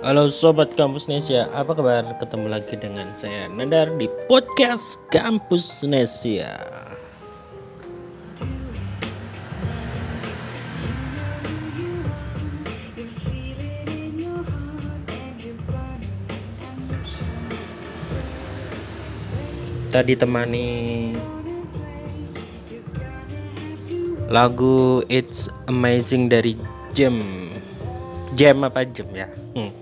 Halo Sobat Kampus Nesia, apa kabar? Ketemu lagi dengan saya Nandar di podcast Kampus Nesia Kita ditemani lagu It's Amazing dari Jam Jam apa Jam ya? Hmm.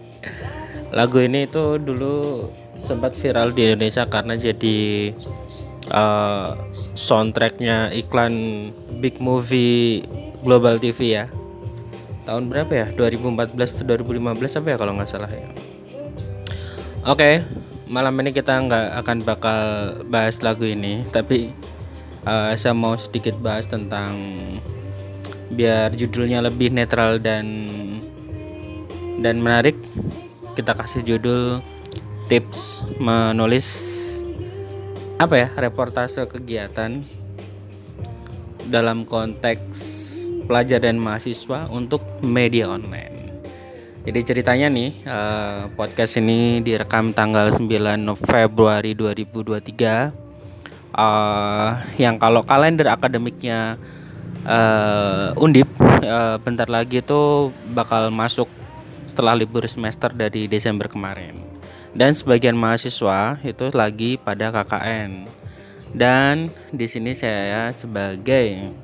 Lagu ini itu dulu sempat viral di Indonesia karena jadi uh, soundtracknya iklan big movie Global TV ya. Tahun berapa ya? 2014 atau 2015 apa ya kalau nggak salah ya. Oke, malam ini kita nggak akan bakal bahas lagu ini, tapi uh, saya mau sedikit bahas tentang biar judulnya lebih netral dan dan menarik kita kasih judul tips menulis apa ya reportase kegiatan dalam konteks pelajar dan mahasiswa untuk media online. Jadi ceritanya nih eh, podcast ini direkam tanggal 9 Februari 2023 uh, yang kalau kalender akademiknya uh, Undip uh, bentar lagi itu bakal masuk setelah libur semester dari Desember kemarin. Dan sebagian mahasiswa itu lagi pada KKN. Dan di sini saya sebagai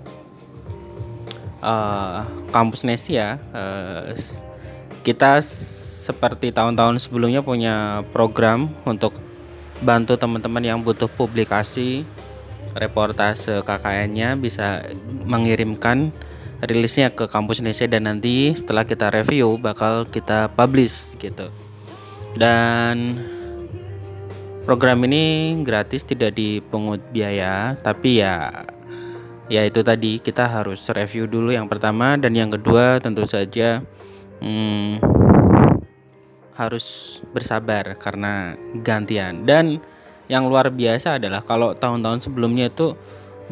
uh, kampus Nesia uh, kita seperti tahun-tahun sebelumnya punya program untuk bantu teman-teman yang butuh publikasi reportase KKN-nya bisa mengirimkan rilisnya ke kampus Indonesia dan nanti setelah kita review bakal kita publish gitu. Dan program ini gratis tidak dipungut biaya, tapi ya ya itu tadi kita harus review dulu yang pertama dan yang kedua tentu saja hmm, harus bersabar karena gantian dan yang luar biasa adalah kalau tahun-tahun sebelumnya itu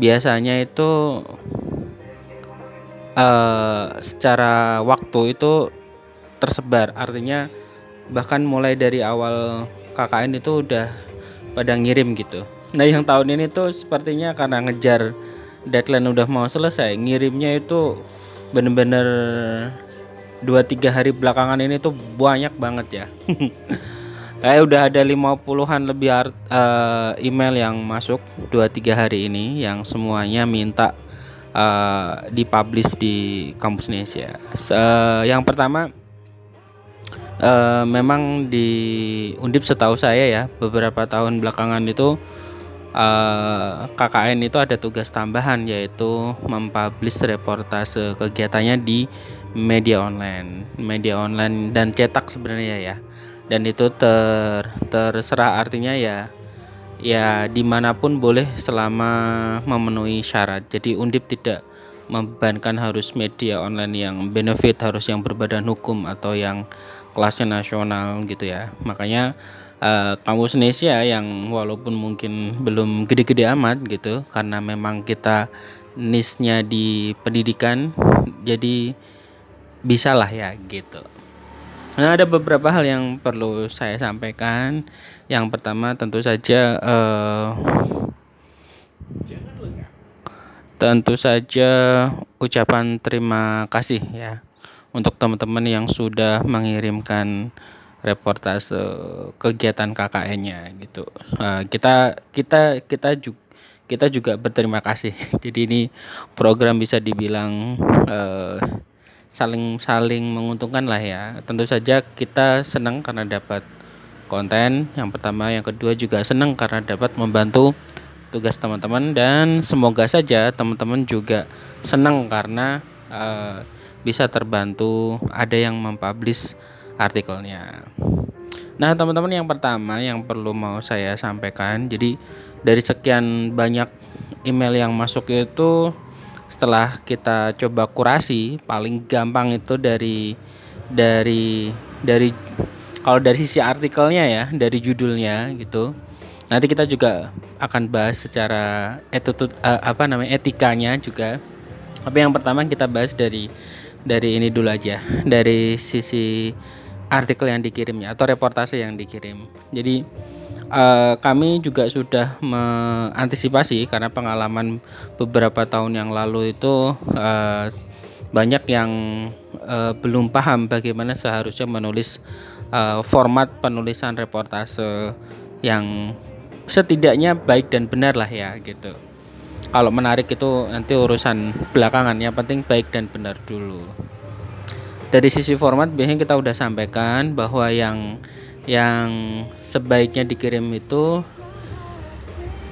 biasanya itu uh, secara waktu itu tersebar. Artinya bahkan mulai dari awal KKN itu udah pada ngirim gitu. Nah yang tahun ini tuh sepertinya karena ngejar deadline udah mau selesai ngirimnya itu bener-bener dua tiga hari belakangan ini tuh banyak banget ya. Kayak udah ada lima puluhan lebih art, uh, email yang masuk dua tiga hari ini yang semuanya minta uh, dipublish di kampus Indonesia. Uh, yang pertama uh, memang di Undip setahu saya ya beberapa tahun belakangan itu uh, KKN itu ada tugas tambahan yaitu mempublish reportase kegiatannya di media online, media online dan cetak sebenarnya ya. Dan itu ter terserah artinya ya ya di mana pun boleh selama memenuhi syarat. Jadi Undip tidak membebankan harus media online yang benefit harus yang berbadan hukum atau yang kelasnya nasional gitu ya. Makanya uh, kampus Indonesia yang walaupun mungkin belum gede-gede amat gitu karena memang kita nisnya di pendidikan jadi bisalah ya gitu. Nah, ada beberapa hal yang perlu saya sampaikan. Yang pertama tentu saja uh, tentu saja ucapan terima kasih ya untuk teman-teman yang sudah mengirimkan reportase kegiatan KKN-nya gitu. Uh, kita kita kita juga kita juga berterima kasih. Jadi ini program bisa dibilang uh, saling saling menguntungkan lah ya. Tentu saja kita senang karena dapat konten. Yang pertama, yang kedua juga senang karena dapat membantu tugas teman-teman dan semoga saja teman-teman juga senang karena uh, bisa terbantu ada yang mempublish artikelnya. Nah, teman-teman yang pertama yang perlu mau saya sampaikan, jadi dari sekian banyak email yang masuk itu setelah kita coba kurasi paling gampang itu dari dari dari kalau dari sisi artikelnya ya dari judulnya gitu nanti kita juga akan bahas secara etutut uh, apa namanya etikanya juga tapi yang pertama kita bahas dari dari ini dulu aja dari sisi artikel yang dikirimnya atau reportase yang dikirim. Jadi uh, kami juga sudah mengantisipasi karena pengalaman beberapa tahun yang lalu itu uh, banyak yang uh, belum paham bagaimana seharusnya menulis uh, format penulisan reportase yang setidaknya baik dan benar lah ya gitu. Kalau menarik itu nanti urusan belakangan, yang penting baik dan benar dulu. Dari sisi format biasanya kita udah sampaikan bahwa yang yang sebaiknya dikirim itu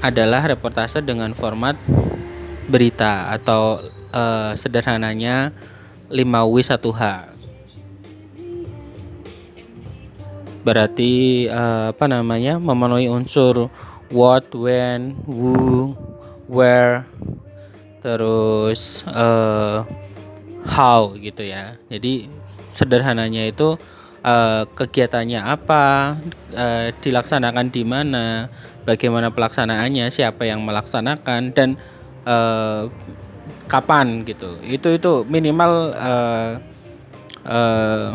adalah reportase dengan format berita atau uh, sederhananya 5W 1H. Berarti uh, apa namanya? memenuhi unsur what, when, who, where, terus uh, how gitu ya. Jadi sederhananya itu uh, kegiatannya apa, uh, dilaksanakan di mana, bagaimana pelaksanaannya, siapa yang melaksanakan dan uh, kapan gitu. Itu itu minimal uh, uh,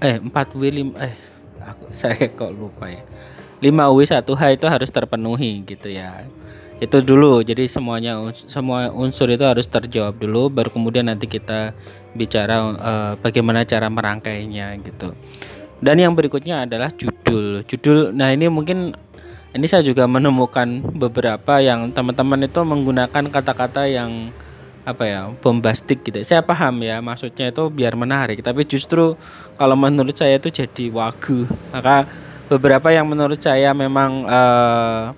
eh 4 W 5 eh aku saya kok lupa ya. 5 W 1 H itu harus terpenuhi gitu ya itu dulu jadi semuanya semua unsur itu harus terjawab dulu baru kemudian nanti kita bicara uh, bagaimana cara merangkainya gitu. Dan yang berikutnya adalah judul. Judul nah ini mungkin ini saya juga menemukan beberapa yang teman-teman itu menggunakan kata-kata yang apa ya bombastik gitu. Saya paham ya maksudnya itu biar menarik tapi justru kalau menurut saya itu jadi wagu maka beberapa yang menurut saya memang uh,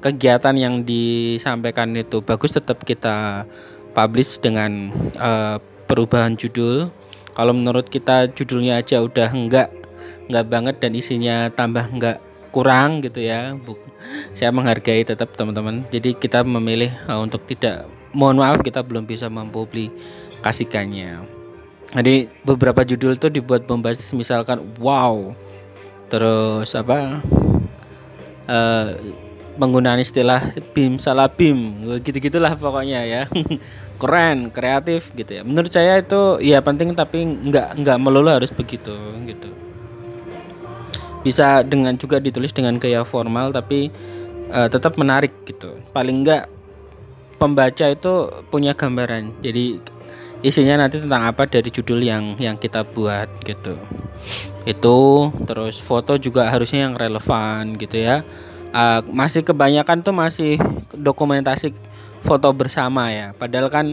kegiatan yang disampaikan itu bagus tetap kita publish dengan uh, perubahan judul. Kalau menurut kita judulnya aja udah enggak enggak banget dan isinya tambah enggak kurang gitu ya saya menghargai tetap teman-teman. Jadi kita memilih uh, untuk tidak mohon maaf kita belum bisa mempublikasikannya. Jadi beberapa judul itu dibuat bombastis misalkan wow terus apa uh, penggunaan istilah bim salah bim. Gitu gitulah pokoknya ya. Keren kreatif gitu ya. Menurut saya itu ya penting tapi nggak nggak melulu harus begitu gitu. Bisa dengan juga ditulis dengan gaya formal tapi uh, tetap menarik gitu. Paling enggak pembaca itu punya gambaran. Jadi isinya nanti tentang apa dari judul yang yang kita buat gitu. Itu terus foto juga harusnya yang relevan gitu ya uh, masih kebanyakan tuh masih dokumentasi foto bersama ya. Padahal kan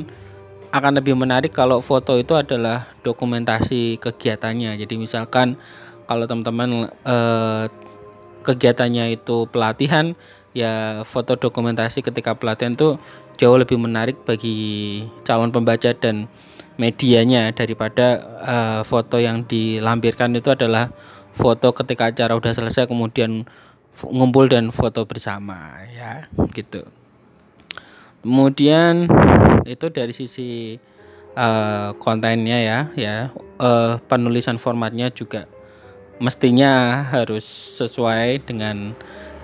akan lebih menarik kalau foto itu adalah dokumentasi kegiatannya. Jadi misalkan kalau teman-teman uh, kegiatannya itu pelatihan ya foto dokumentasi ketika pelatihan tuh jauh lebih menarik bagi calon pembaca dan medianya daripada uh, foto yang dilampirkan itu adalah foto ketika acara udah selesai kemudian ngumpul dan foto bersama ya gitu. Kemudian itu dari sisi uh, kontennya ya ya uh, penulisan formatnya juga mestinya harus sesuai dengan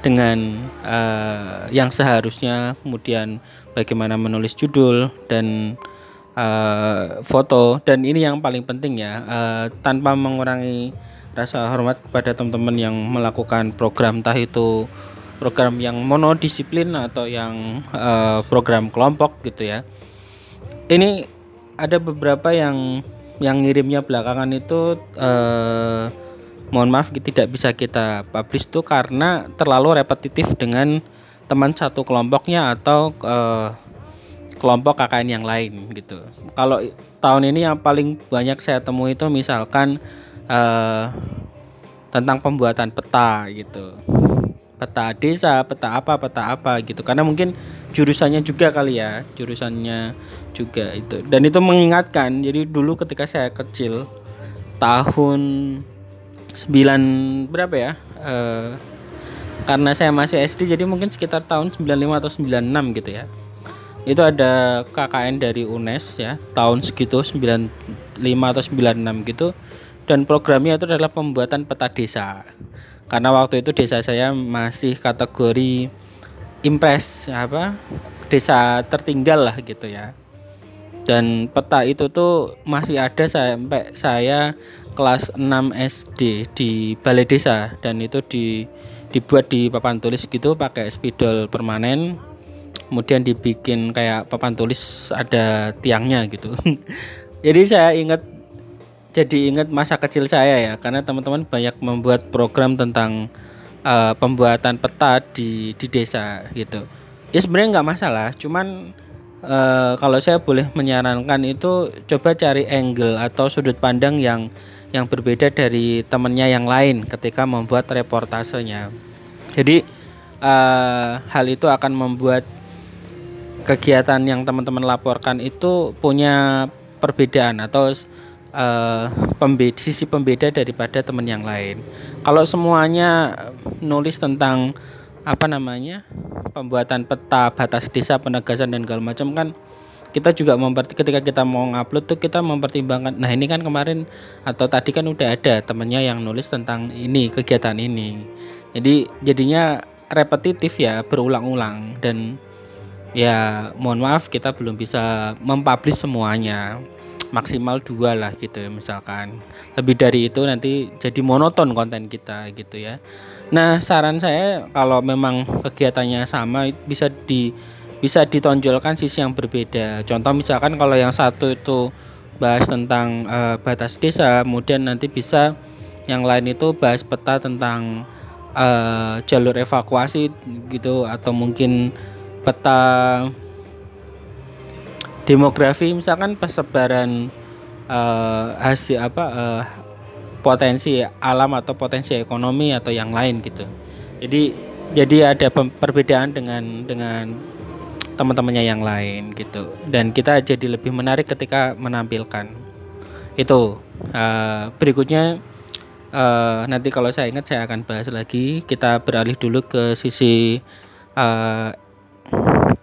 dengan uh, yang seharusnya. Kemudian bagaimana menulis judul dan uh, foto. Dan ini yang paling penting ya uh, tanpa mengurangi rasa hormat kepada teman-teman yang melakukan program entah itu program yang monodisiplin atau yang uh, program kelompok gitu ya. Ini ada beberapa yang yang ngirimnya belakangan itu uh, mohon maaf tidak bisa kita publish tuh karena terlalu repetitif dengan teman satu kelompoknya atau uh, kelompok KKN yang lain gitu. Kalau tahun ini yang paling banyak saya temui itu misalkan uh, tentang pembuatan peta gitu. Peta desa peta apa peta apa gitu. Karena mungkin jurusannya juga kali ya jurusannya juga itu. Dan itu mengingatkan jadi dulu ketika saya kecil tahun 9 berapa ya? Uh, karena saya masih SD jadi mungkin sekitar tahun 95 atau 96 gitu ya. Itu ada KKN dari UNES ya tahun segitu 95 atau 96 gitu. Dan programnya itu adalah pembuatan peta desa. Karena waktu itu desa saya masih kategori impres apa desa tertinggal lah gitu ya. Dan peta itu tuh masih ada sampai saya kelas 6 SD di balai desa. Dan itu di dibuat di papan tulis gitu pakai spidol permanen. Kemudian dibikin kayak papan tulis ada tiangnya gitu jadi saya ingat jadi ingat masa kecil saya ya karena teman-teman banyak membuat program tentang uh, pembuatan peta di di desa gitu. Ya sebenarnya nggak masalah cuman uh, kalau saya boleh menyarankan itu coba cari angle atau sudut pandang yang yang berbeda dari temennya yang lain ketika membuat reportasenya. Jadi uh, hal itu akan membuat kegiatan yang teman-teman laporkan itu punya perbedaan atau uh, pembeda, sisi pembeda daripada teman yang lain. Kalau semuanya nulis tentang apa namanya pembuatan peta batas desa penegasan dan segala macam kan kita juga memperti ketika kita mau ngupload tuh kita mempertimbangkan nah ini kan kemarin atau tadi kan udah ada temennya yang nulis tentang ini kegiatan ini jadi jadinya repetitif ya berulang-ulang dan ya mohon maaf kita belum bisa mempublish semuanya maksimal dua lah gitu ya misalkan. Lebih dari itu nanti jadi monoton konten kita gitu ya. Nah saran saya kalau memang kegiatannya sama bisa di bisa ditonjolkan sisi yang berbeda. Contoh misalkan kalau yang satu itu bahas tentang uh, batas desa kemudian nanti bisa yang lain itu bahas peta tentang uh, jalur evakuasi gitu atau mungkin peta demografi misalkan persebaran uh, hasil apa uh, potensi alam atau potensi ekonomi atau yang lain gitu. Jadi jadi ada perbedaan dengan dengan teman-temannya yang lain gitu dan kita jadi lebih menarik ketika menampilkan itu uh, berikutnya uh, nanti kalau saya ingat saya akan bahas lagi kita beralih dulu ke sisi uh,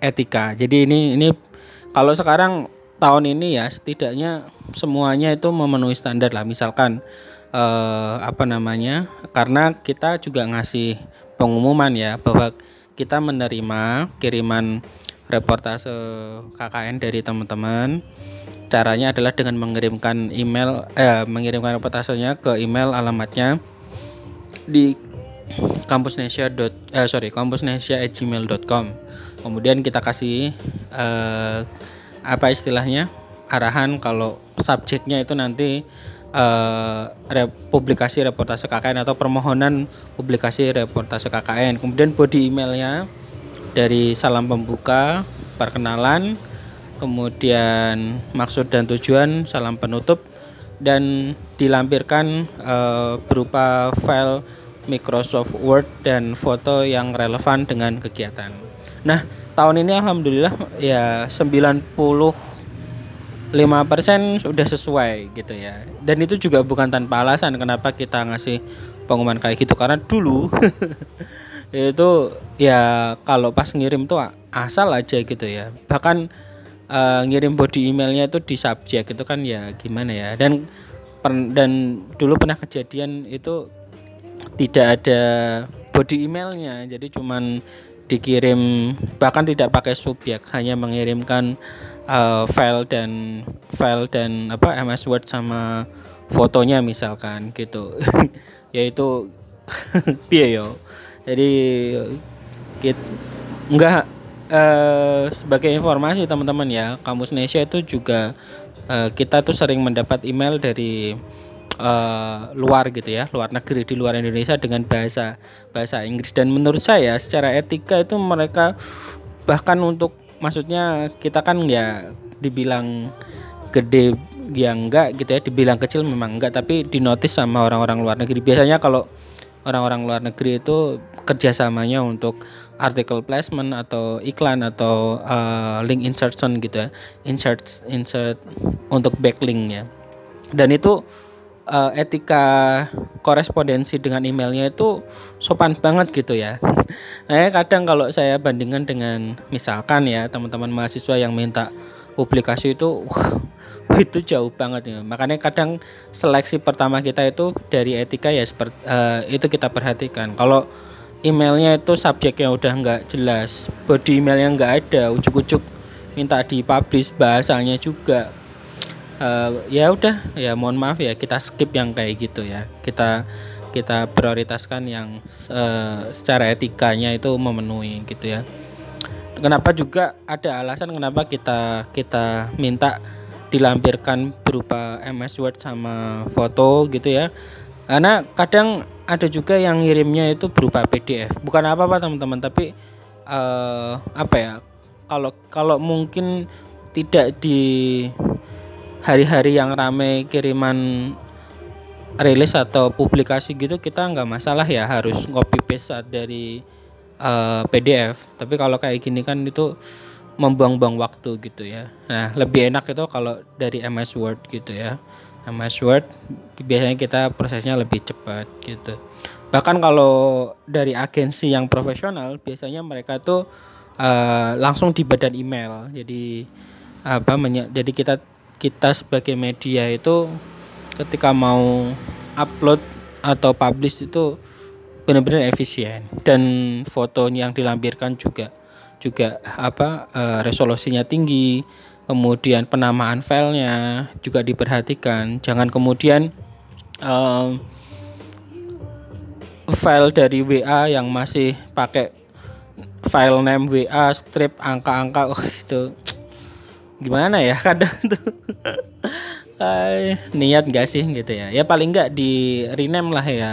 etika. Jadi ini ini kalau sekarang tahun ini ya setidaknya semuanya itu memenuhi standar lah. Misalkan eh, apa namanya? Karena kita juga ngasih pengumuman ya bahwa kita menerima kiriman reportase KKN dari teman-teman. Caranya adalah dengan mengirimkan email eh mengirimkan reportasenya ke email alamatnya di kampusnesia. Eh, sorry kampusnesia@gmail.com kemudian kita kasih uh, apa istilahnya arahan kalau subjeknya itu nanti uh, publikasi reportase KKN atau permohonan publikasi reportase KKN kemudian body emailnya dari salam pembuka perkenalan kemudian maksud dan tujuan salam penutup dan dilampirkan uh, berupa file Microsoft Word dan foto yang relevan dengan kegiatan. Nah, tahun ini alhamdulillah ya 95% sudah sesuai gitu ya. Dan itu juga bukan tanpa alasan kenapa kita ngasih pengumuman kayak gitu karena dulu itu ya kalau pas ngirim tuh asal aja gitu ya. Bahkan uh, ngirim body emailnya itu di subjek itu kan ya gimana ya. Dan dan dulu pernah kejadian itu tidak ada body emailnya jadi cuman dikirim bahkan tidak pakai subjek hanya mengirimkan uh, file dan file dan apa MS Word sama fotonya misalkan gitu. Yaitu piye yo? Jadi kit enggak uh, sebagai informasi teman-teman ya kampus Indonesia itu juga uh, kita tuh sering mendapat email dari uh, luar gitu ya luar negeri di luar Indonesia dengan bahasa bahasa Inggris. Dan menurut saya secara etika itu mereka bahkan untuk maksudnya kita kan ya dibilang gede ya enggak gitu ya dibilang kecil memang enggak tapi dinotis sama orang-orang luar negeri. Biasanya kalau orang-orang luar negeri itu kerjasamanya untuk artikel placement atau iklan atau uh, link insertion gitu ya insert insert untuk backlink ya dan itu uh, etika korespondensi dengan emailnya itu sopan banget gitu ya. Nah, kadang kalau saya bandingkan dengan misalkan ya teman-teman mahasiswa yang minta publikasi itu wah, itu jauh banget ya. Makanya kadang seleksi pertama kita itu dari etika ya seperti uh, itu kita perhatikan. Kalau emailnya itu subjeknya udah nggak jelas, body emailnya nggak ada, ujuk-ujuk minta dipublish bahasanya juga uh, ya udah ya mohon maaf ya kita skip yang kayak gitu ya. Kita kita prioritaskan yang uh, secara etikanya itu memenuhi gitu ya. Kenapa juga ada alasan kenapa kita kita minta dilampirkan berupa MS Word sama foto gitu ya. Karena kadang ada juga yang ngirimnya itu berupa PDF bukan apa-apa teman-teman tapi uh, apa ya kalau kalau mungkin tidak di hari-hari yang ramai kiriman rilis atau publikasi gitu kita nggak masalah ya harus copy paste dari uh, eh, PDF tapi kalau kayak gini kan itu membuang-buang waktu gitu ya. Nah lebih enak itu kalau dari MS Word gitu ya. MS Word biasanya kita prosesnya lebih cepat gitu. Bahkan kalau dari agensi yang profesional biasanya mereka tuh uh, langsung di badan email. Jadi apa jadi kita kita sebagai media itu ketika mau upload atau publish itu benar-benar efisien. Dan fotonya yang dilampirkan juga juga apa uh, resolusinya tinggi kemudian penamaan filenya juga diperhatikan. Jangan kemudian uh, file dari WA yang masih pakai file name WA strip angka-angka oh itu gimana ya kadang tuh niat gak sih gitu ya? Ya paling nggak di rename lah ya.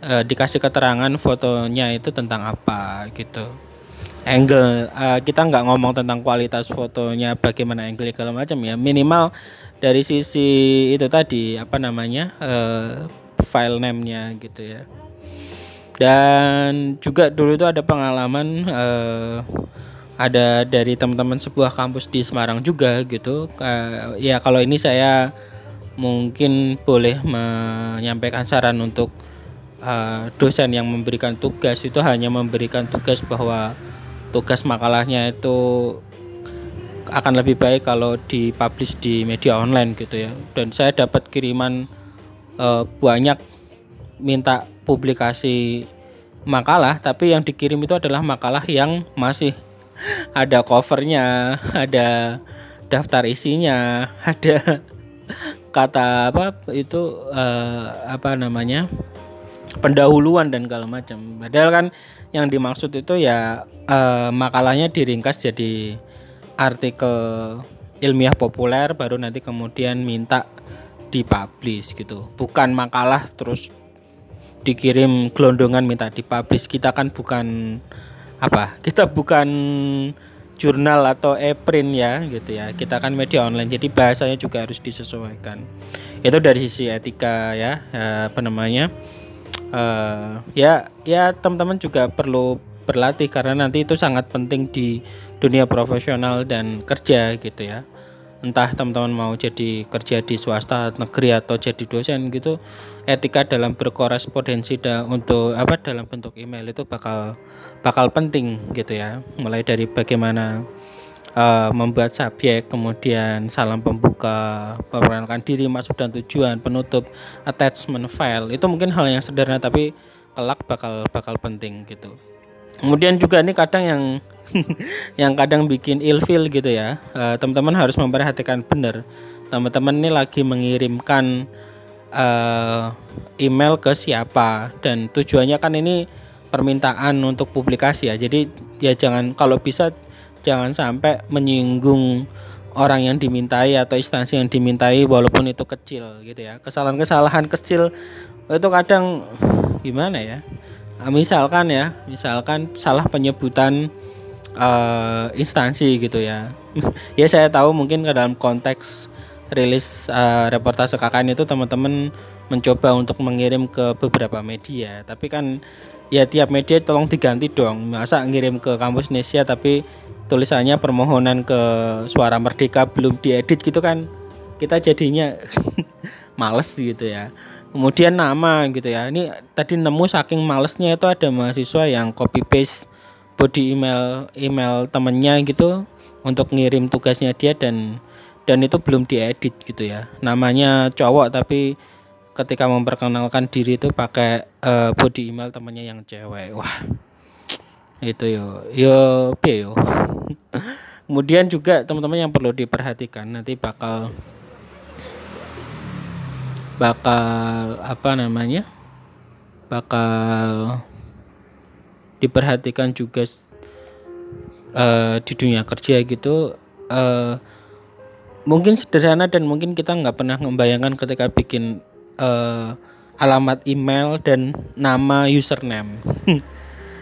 E, dikasih keterangan fotonya itu tentang apa gitu. Angle uh, kita nggak ngomong tentang kualitas fotonya bagaimana angle segala macam ya. Minimal dari sisi itu tadi apa namanya uh, file name-nya gitu ya. Dan juga dulu itu ada pengalaman uh, ada dari teman-teman sebuah kampus di Semarang juga gitu. Uh, ya kalau ini saya mungkin boleh menyampaikan saran untuk uh, dosen yang memberikan tugas. Itu hanya memberikan tugas bahwa tugas makalahnya itu akan lebih baik kalau dipublish di media online gitu ya. Dan saya dapat kiriman uh, banyak minta publikasi makalah tapi yang dikirim itu adalah makalah yang masih ada covernya ada daftar isinya ada kata apa itu uh, apa namanya pendahuluan dan segala macam. Padahal kan yang dimaksud itu ya uh, makalahnya diringkas jadi artikel ilmiah populer baru nanti kemudian minta dipublish gitu. Bukan makalah terus dikirim gelondongan minta dipublish. Kita kan bukan apa? Kita bukan jurnal atau e-print ya gitu ya. Kita kan media online jadi bahasanya juga harus disesuaikan. Itu dari sisi etika ya, ya apa namanya? Uh, ya ya teman-teman juga perlu berlatih karena nanti itu sangat penting di dunia profesional dan kerja gitu ya entah teman-teman mau jadi kerja di swasta negeri atau jadi dosen gitu etika dalam berkorespondensi da untuk apa dalam bentuk email itu bakal bakal penting gitu ya mulai dari bagaimana uh, membuat subjek, kemudian salam pembuka, perkenalkan diri, maksud dan tujuan, penutup, attachment file. Itu mungkin hal yang sederhana tapi kelak bakal bakal penting gitu. Kemudian juga ini kadang yang yang kadang bikin ilfil gitu ya. Uh, teman-teman harus memperhatikan benar. Teman-teman ini lagi mengirimkan uh, email ke siapa dan tujuannya kan ini permintaan untuk publikasi ya. Jadi ya jangan kalau bisa jangan sampai menyinggung orang yang dimintai atau instansi yang dimintai walaupun itu kecil gitu ya kesalahan-kesalahan kecil itu kadang gimana ya misalkan ya misalkan salah penyebutan uh, instansi gitu ya. Ya saya tahu mungkin ke dalam konteks rilis uh, reportase KKN itu teman-teman mencoba untuk mengirim ke beberapa media. Tapi kan ya tiap media tolong diganti dong. Masa ngirim ke kampus Indonesia tapi tulisannya permohonan ke Suara Merdeka belum diedit gitu kan kita jadinya males gitu ya. Kemudian nama gitu ya. Ini tadi nemu saking malesnya itu ada mahasiswa yang copy paste body email email temennya gitu untuk ngirim tugasnya dia dan dan itu belum diedit gitu ya. Namanya cowok tapi ketika memperkenalkan diri itu pakai uh, body email temennya yang cewek. Wah itu yo yo yo. Kemudian juga teman-teman yang perlu diperhatikan nanti bakal bakal apa namanya bakal diperhatikan juga uh, di dunia kerja gitu uh, mungkin sederhana dan mungkin kita nggak pernah membayangkan ketika bikin uh, alamat email dan nama username.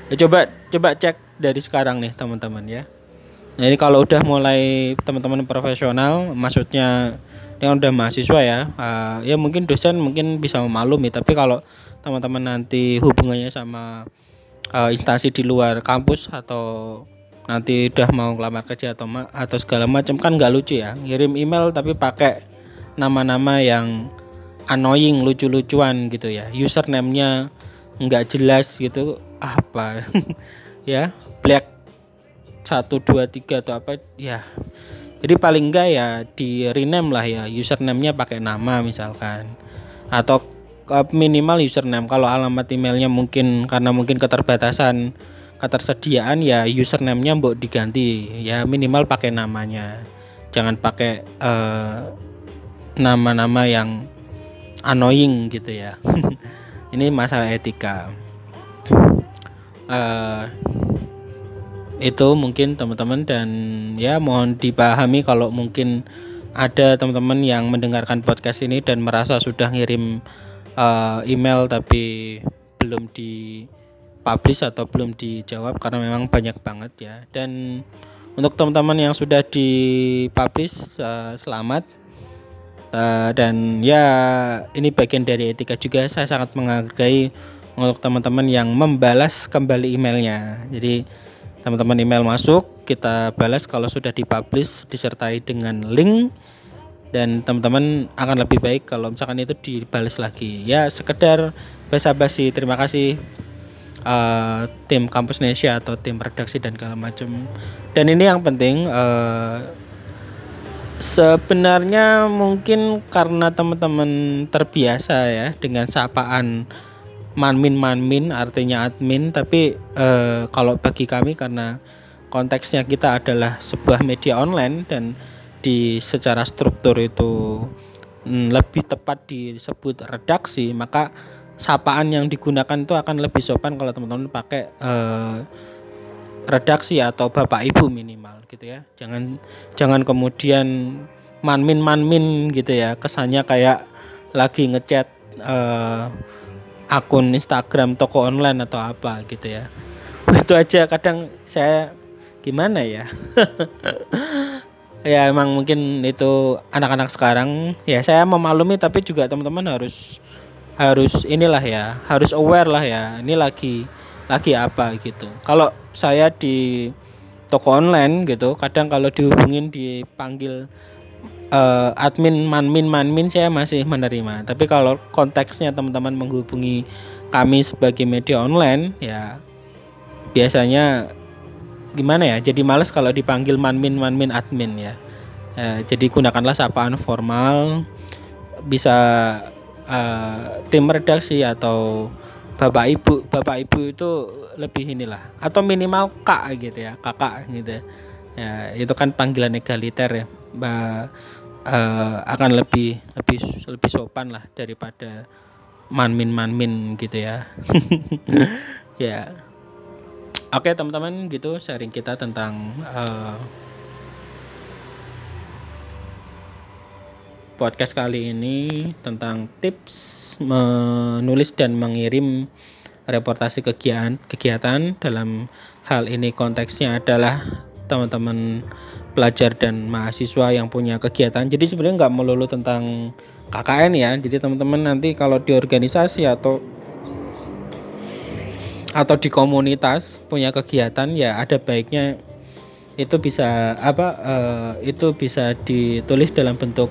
Ya coba coba cek dari sekarang nih teman-teman ya. Jadi kalau udah mulai teman-teman profesional maksudnya yang udah mahasiswa ya uh, ya mungkin dosen mungkin bisa memaklumi tapi kalau teman-teman nanti hubungannya sama uh, instansi di luar kampus atau nanti udah mau ngelamar kerja atau ma atau segala macam kan nggak lucu ya. Ngirim email tapi pakai nama-nama yang annoying lucu-lucuan gitu ya. Username-nya nggak jelas gitu apa? Ya black satu dua tiga atau apa ya. Jadi paling enggak ya di rename lah ya username-nya pakai nama misalkan. Atau minimal username. Kalau alamat emailnya mungkin karena mungkin keterbatasan ketersediaan ya username-nya mbok diganti. Ya minimal pakai namanya. Jangan pakai uh, nama-nama yang annoying gitu ya. Ini masalah etika. Uh, itu mungkin teman-teman dan ya mohon dipahami kalau mungkin ada teman-teman yang mendengarkan podcast ini dan merasa sudah ngirim uh, email tapi belum di publish atau belum dijawab karena memang banyak banget ya. Dan untuk teman-teman yang sudah dipublish uh, selamat. Uh, dan ya ini bagian dari etika juga. Saya sangat menghargai untuk teman-teman yang membalas kembali emailnya. Jadi teman-teman email masuk kita balas. Kalau sudah dipublish disertai dengan link dan teman-teman akan lebih baik kalau misalkan itu dibalas lagi. Ya sekedar basa-basi. Terima kasih uh, tim kampus Indonesia atau tim redaksi dan segala macam. Dan ini yang penting uh, sebenarnya mungkin karena teman-teman terbiasa ya dengan sapaan manmin manmin artinya admin. Tapi uh, kalau bagi kami karena konteksnya kita adalah sebuah media online dan di secara struktur itu mm, lebih tepat disebut redaksi maka sapaan yang digunakan itu akan lebih sopan kalau teman-teman pakai uh, redaksi atau bapak ibu minimal gitu ya. Jangan jangan kemudian manmin manmin gitu ya. Kesannya kayak lagi ngechat uh, akun Instagram toko online atau apa gitu ya. Itu aja kadang saya gimana ya ya emang mungkin itu anak-anak sekarang. Ya saya memaklumi tapi juga teman-teman harus harus inilah ya harus aware lah ya ini lagi lagi apa gitu. Kalau saya di toko online gitu kadang kalau dihubungin dipanggil uh, admin manmin manmin saya masih menerima. Tapi kalau konteksnya teman-teman menghubungi kami sebagai media online ya biasanya gimana ya jadi males kalau dipanggil manmin manmin admin ya, ya jadi gunakanlah sapaan formal bisa uh, tim redaksi atau bapak ibu bapak ibu itu lebih inilah atau minimal kak gitu ya kakak gitu. Ya, itu kan panggilan egaliter ya bah, uh, akan lebih lebih lebih sopan lah daripada manmin manmin gitu ya. Ya oke teman-teman gitu sharing kita tentang uh, podcast kali ini tentang tips menulis dan mengirim reportasi kegiatan kegiatan. Dalam hal ini konteksnya adalah teman-teman pelajar dan mahasiswa yang punya kegiatan. Jadi sebenarnya nggak melulu tentang KKN ya. Jadi teman-teman nanti kalau di organisasi atau atau di komunitas punya kegiatan ya ada baiknya itu bisa apa uh, itu bisa ditulis dalam bentuk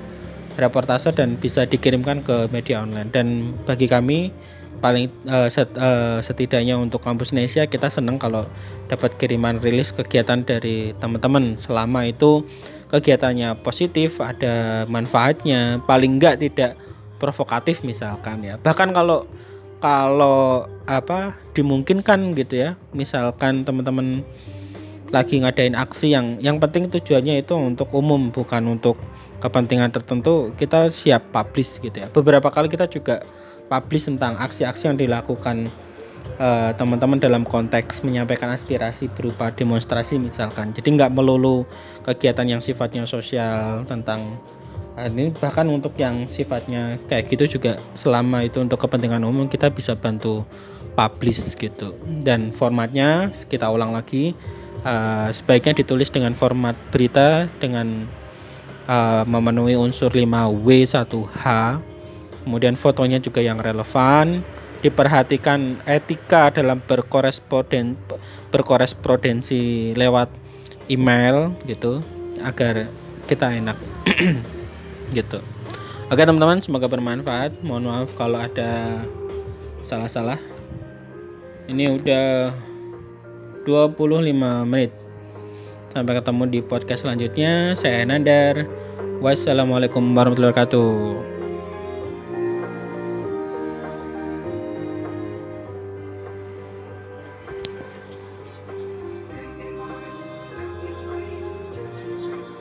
reportase dan bisa dikirimkan ke media online. Dan bagi kami paling uh, set, uh, setidaknya untuk kampus Indonesia kita senang kalau dapat kiriman rilis kegiatan dari teman-teman. Selama itu kegiatannya positif ada manfaatnya paling enggak tidak provokatif misalkan ya. Bahkan kalau kalau apa dimungkinkan gitu ya. Misalkan teman-teman lagi ngadain aksi yang yang penting tujuannya itu untuk umum bukan untuk kepentingan tertentu kita siap publish gitu ya. Beberapa kali kita juga publish tentang aksi-aksi yang dilakukan eh, teman-teman dalam konteks menyampaikan aspirasi berupa demonstrasi misalkan. Jadi nggak melulu kegiatan yang sifatnya sosial tentang ini bahkan untuk yang sifatnya kayak gitu juga selama itu untuk kepentingan umum kita bisa bantu publish gitu. Dan formatnya kita ulang lagi uh, sebaiknya ditulis dengan format berita dengan uh, memenuhi unsur 5W1H kemudian fotonya juga yang relevan. Diperhatikan etika dalam berkoresponden berkorespondensi lewat email gitu agar kita enak gitu. Oke teman-teman semoga bermanfaat. Mohon maaf kalau ada salah-salah. Ini udah 25 menit. Sampai ketemu di podcast selanjutnya. Saya Nandar wassalamualaikum warahmatullahi wabarakatuh